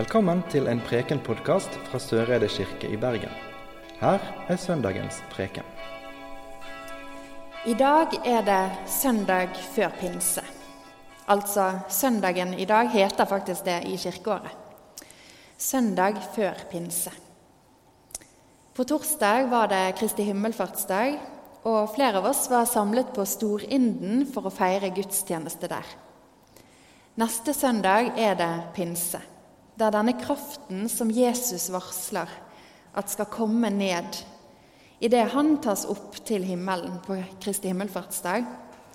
Velkommen til en Preken-podkast fra Søreide kirke i Bergen. Her er søndagens preken. I dag er det søndag før pinse. Altså, søndagen i dag heter faktisk det i kirkeåret. Søndag før pinse. På torsdag var det Kristi himmelfartsdag, og flere av oss var samlet på Storinden for å feire gudstjeneste der. Neste søndag er det pinse, der denne kraften som Jesus varsler at skal komme ned idet han tas opp til himmelen på Kristi himmelfartsdag,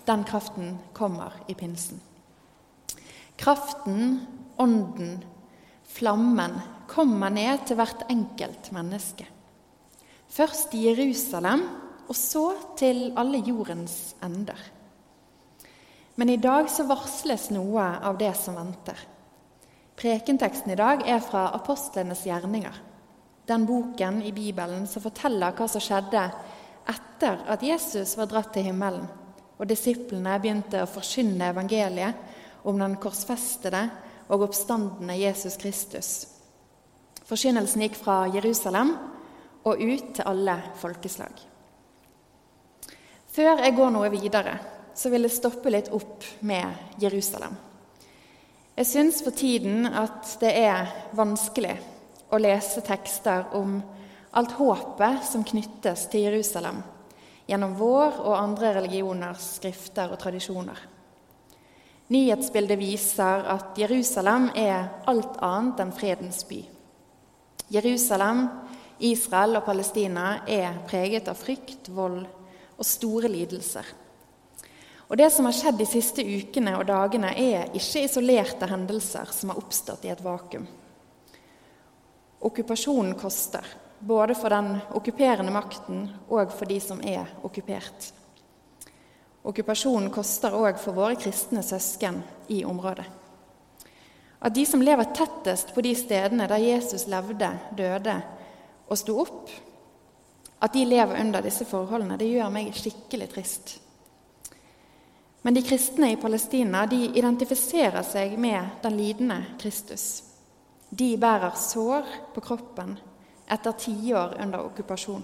den kraften kommer i pinsen. Kraften, ånden, flammen kommer ned til hvert enkelt menneske. Først i Jerusalem, og så til alle jordens ender. Men i dag så varsles noe av det som venter. Prekenteksten i dag er fra apostlenes gjerninger, den boken i Bibelen som forteller hva som skjedde etter at Jesus var dratt til himmelen, og disiplene begynte å forkynne evangeliet om den korsfestede og oppstandende Jesus Kristus. Forkynnelsen gikk fra Jerusalem og ut til alle folkeslag. Før jeg går noe videre, så vil jeg stoppe litt opp med Jerusalem. Jeg syns for tiden at det er vanskelig å lese tekster om alt håpet som knyttes til Jerusalem gjennom vår og andre religioners skrifter og tradisjoner. Nyhetsbildet viser at Jerusalem er alt annet enn fredens by. Jerusalem, Israel og Palestina er preget av frykt, vold og store lidelser. Og Det som har skjedd de siste ukene og dagene, er ikke isolerte hendelser som har oppstått i et vakuum. Okkupasjonen koster, både for den okkuperende makten og for de som er okkupert. Okkupasjonen koster òg for våre kristne søsken i området. At de som lever tettest på de stedene der Jesus levde, døde og sto opp, at de lever under disse forholdene, det gjør meg skikkelig trist. Men de kristne i Palestina de identifiserer seg med den lidende Kristus. De bærer sår på kroppen etter tiår under okkupasjon.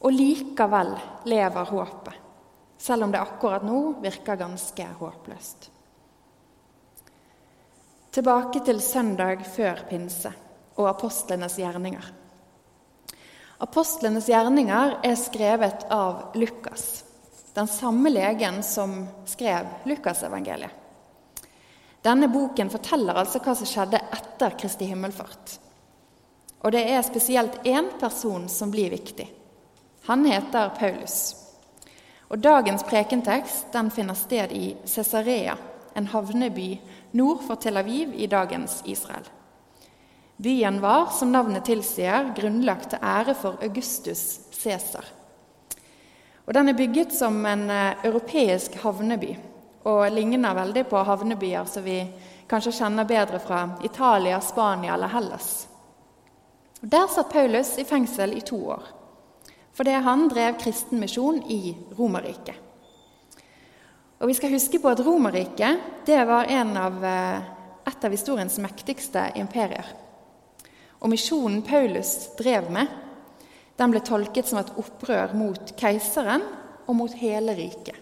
Og likevel lever håpet, selv om det akkurat nå virker ganske håpløst. Tilbake til søndag før pinse og apostlenes gjerninger. Apostlenes gjerninger er skrevet av Lukas den samme legen som skrev Lukasevangeliet. Denne boken forteller altså hva som skjedde etter Kristi himmelfart. Og det er spesielt én person som blir viktig. Han heter Paulus. Og Dagens prekentekst den finner sted i Cesarea, en havneby nord for Tel Aviv i dagens Israel. Byen var, som navnet tilsier, grunnlagt til ære for Augustus Cæsar. Og Den er bygget som en uh, europeisk havneby og ligner veldig på havnebyer som vi kanskje kjenner bedre fra Italia, Spania eller Hellas. Og Der satt Paulus i fengsel i to år fordi han drev kristen misjon i Romerriket. Og Vi skal huske på at Romerriket var av, uh, et av historiens mektigste imperier. Og misjonen Paulus drev med, den ble tolket som et opprør mot keiseren og mot hele riket.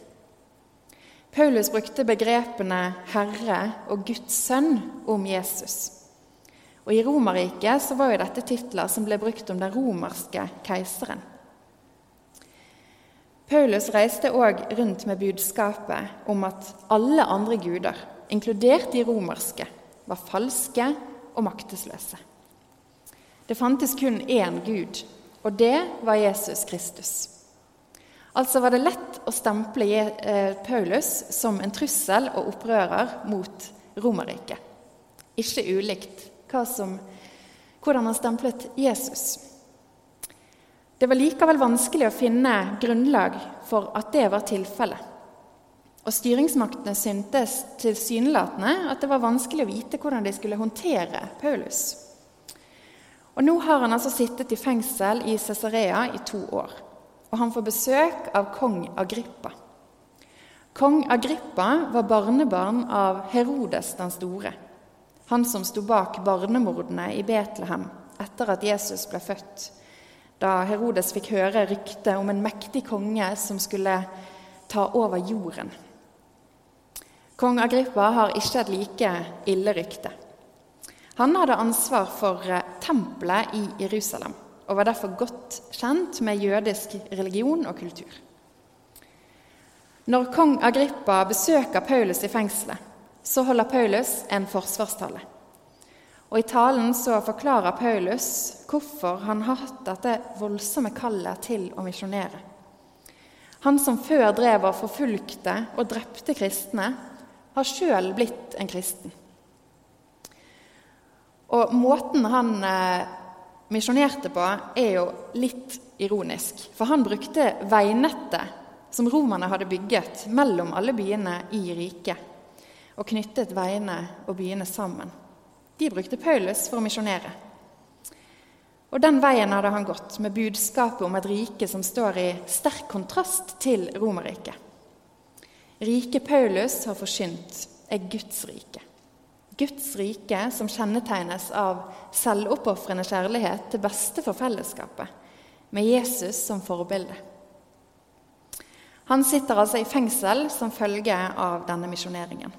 Paulus brukte begrepene 'Herre' og 'Guds sønn' om Jesus. Og I Romerriket var jo dette titler som ble brukt om den romerske keiseren. Paulus reiste òg rundt med budskapet om at alle andre guder, inkludert de romerske, var falske og maktesløse. Det fantes kun én gud, og det var Jesus Kristus. Altså var det lett å stemple eh, Paulus som en trussel og opprører mot Romerriket. Ikke ulikt som, hvordan han stemplet Jesus. Det var likevel vanskelig å finne grunnlag for at det var tilfellet. Og styringsmaktene syntes tilsynelatende at det var vanskelig å vite hvordan de skulle håndtere Paulus. Og Nå har han altså sittet i fengsel i Cesarea i to år, og han får besøk av kong Agrippa. Kong Agrippa var barnebarn av Herodes den store. han som sto bak barnemordene i Betlehem etter at Jesus ble født, da Herodes fikk høre ryktet om en mektig konge som skulle ta over jorden. Kong Agrippa har ikke et like ille rykte. Han hadde ansvar for eh, tempelet i Jerusalem og var derfor godt kjent med jødisk religion og kultur. Når kong Agrippa besøker Paulus i fengselet, så holder Paulus en forsvarstale. Og I talen så forklarer Paulus hvorfor han har hatt dette voldsomme kallet til å misjonere. Han som før drev og forfulgte og drepte kristne, har sjøl blitt en kristen. Og måten han eh, misjonerte på, er jo litt ironisk. For han brukte veinettet som romerne hadde bygget mellom alle byene i riket, og knyttet veiene og byene sammen. De brukte Paulus for å misjonere. Og Den veien hadde han gått, med budskapet om et rike som står i sterk kontrast til Romerriket. Riket Paulus har forsynt, er Guds rike. Guds rike som kjennetegnes av selvoppofrende kjærlighet til beste for fellesskapet, med Jesus som forbilde. Han sitter altså i fengsel som følge av denne misjoneringen,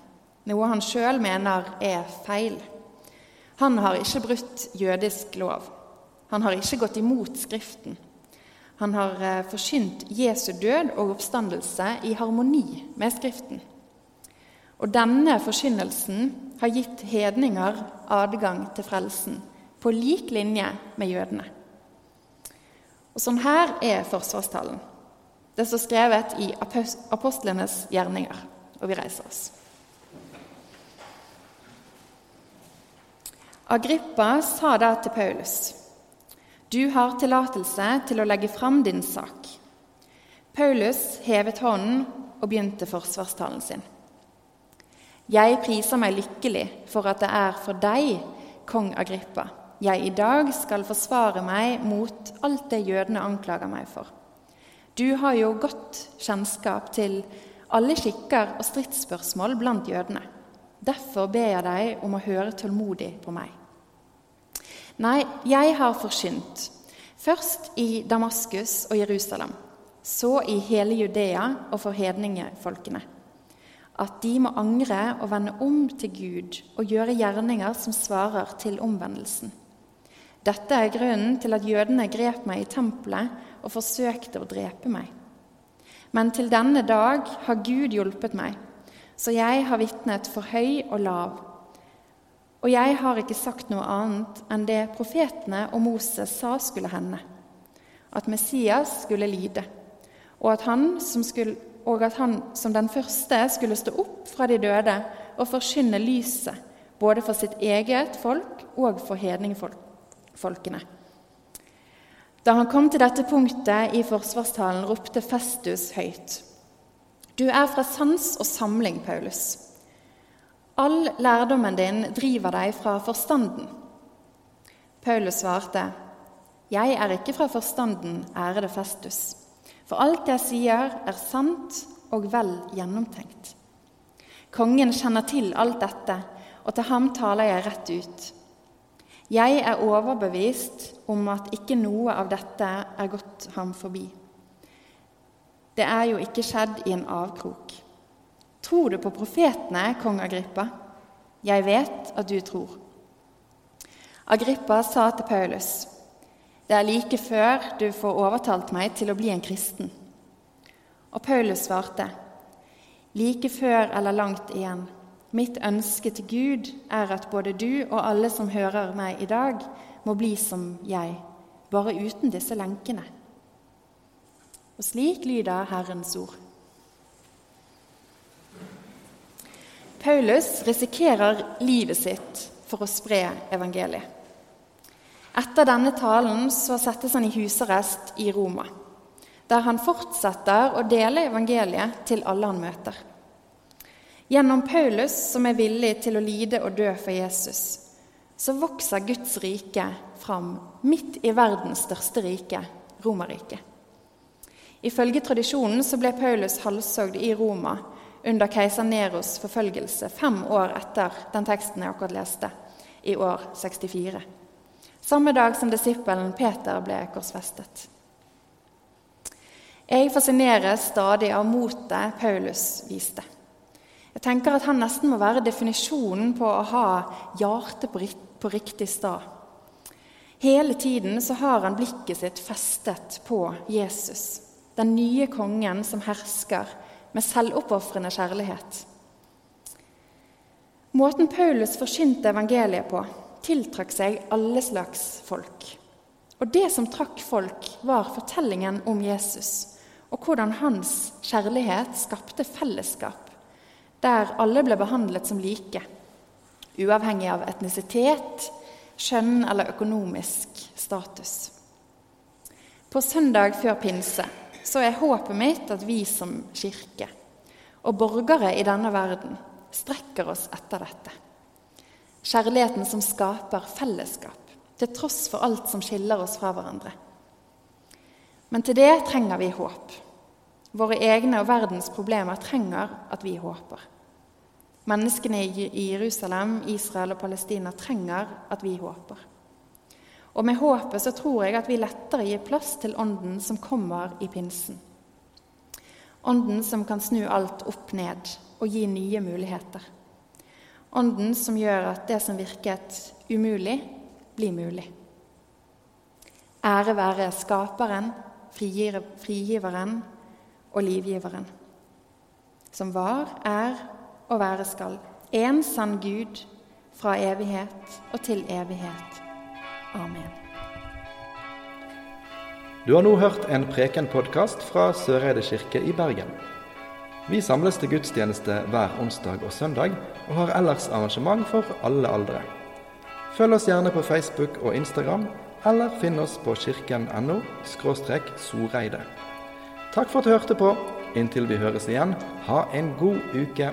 noe han sjøl mener er feil. Han har ikke brutt jødisk lov. Han har ikke gått imot Skriften. Han har eh, forsynt Jesu død og oppstandelse i harmoni med Skriften. Og denne forkynnelsen har gitt hedninger adgang til frelsen, på lik linje med jødene. Og Sånn her er forsvarstalen. Det står skrevet i apostlenes gjerninger, og vi reiser oss. Agrippa sa da til Paulus.: Du har tillatelse til å legge fram din sak. Paulus hevet hånden og begynte forsvarstalen sin. Jeg priser meg lykkelig for at det er for deg, kong Agrippa, jeg i dag skal forsvare meg mot alt det jødene anklager meg for. Du har jo godt kjennskap til alle skikker og stridsspørsmål blant jødene. Derfor ber jeg deg om å høre tålmodig på meg. Nei, jeg har forsynt, først i Damaskus og Jerusalem, så i hele Judea og for hedningefolkene, at de må angre og vende om til Gud og gjøre gjerninger som svarer til omvendelsen. Dette er grunnen til at jødene grep meg i tempelet og forsøkte å drepe meg. Men til denne dag har Gud hjulpet meg, så jeg har vitnet for høy og lav og jeg har ikke sagt noe annet enn det profetene og Moses sa skulle hende, at Messias skulle lide, og at han som, skulle, at han som den første skulle stå opp fra de døde og forkynne lyset, både for sitt eget folk og for hedningfolkene. Da han kom til dette punktet i forsvarstalen, ropte Festus høyt. Du er fra sans og samling, Paulus. All lærdommen din driver deg fra forstanden. Paulus svarte, Jeg er ikke fra forstanden, ærede Festus, for alt jeg sier, er sant og vel gjennomtenkt. Kongen kjenner til alt dette, og til ham taler jeg rett ut. Jeg er overbevist om at ikke noe av dette er gått ham forbi. Det er jo ikke skjedd i en avkrok. Tror du på profetene, kong Agrippa? Jeg vet at du tror. Agrippa sa til Paulus, det er like før du får overtalt meg til å bli en kristen. Og Paulus svarte, like før eller langt igjen. Mitt ønske til Gud er at både du og alle som hører meg i dag, må bli som jeg, bare uten disse lenkene. Og slik lyder Herrens ord. Paulus risikerer livet sitt for å spre evangeliet. Etter denne talen så settes han i husarrest i Roma, der han fortsetter å dele evangeliet til alle han møter. Gjennom Paulus, som er villig til å lide og dø for Jesus, så vokser Guds rike fram midt i verdens største rike, Romerriket. Ifølge tradisjonen så ble Paulus halshogd i Roma under keiser Neros forfølgelse, fem år etter den teksten jeg akkurat leste, i år 64. Samme dag som disippelen Peter ble korsfestet. Jeg fascineres stadig av motet Paulus viste. Jeg tenker at Han nesten må være definisjonen på å ha hjertet på riktig sted. Hele tiden så har han blikket sitt festet på Jesus, den nye kongen som hersker med selvoppofrende kjærlighet. Måten Paulus forkynte evangeliet på, tiltrakk seg alle slags folk. Og det som trakk folk, var fortellingen om Jesus og hvordan hans kjærlighet skapte fellesskap der alle ble behandlet som like, uavhengig av etnisitet, kjønn eller økonomisk status. På søndag før pinse så er håpet mitt at vi som kirke og borgere i denne verden strekker oss etter dette. Kjærligheten som skaper fellesskap, til tross for alt som skiller oss fra hverandre. Men til det trenger vi håp. Våre egne og verdens problemer trenger at vi håper. Menneskene i Jerusalem, Israel og Palestina trenger at vi håper. Og med håpet så tror jeg at vi lettere gir plass til Ånden som kommer i pinsen. Ånden som kan snu alt opp ned og gi nye muligheter. Ånden som gjør at det som virket umulig, blir mulig. Ære være Skaperen, frigiveren og livgiveren, som var, er og være skal. En sann Gud fra evighet og til evighet. Amen. Du har nå hørt en Preken-podkast fra Søreide kirke i Bergen. Vi samles til gudstjeneste hver onsdag og søndag, og har ellers arrangement for alle aldre. Følg oss gjerne på Facebook og Instagram, eller finn oss på kirken.no soreide. Takk for at du hørte på. Inntil vi høres igjen, ha en god uke.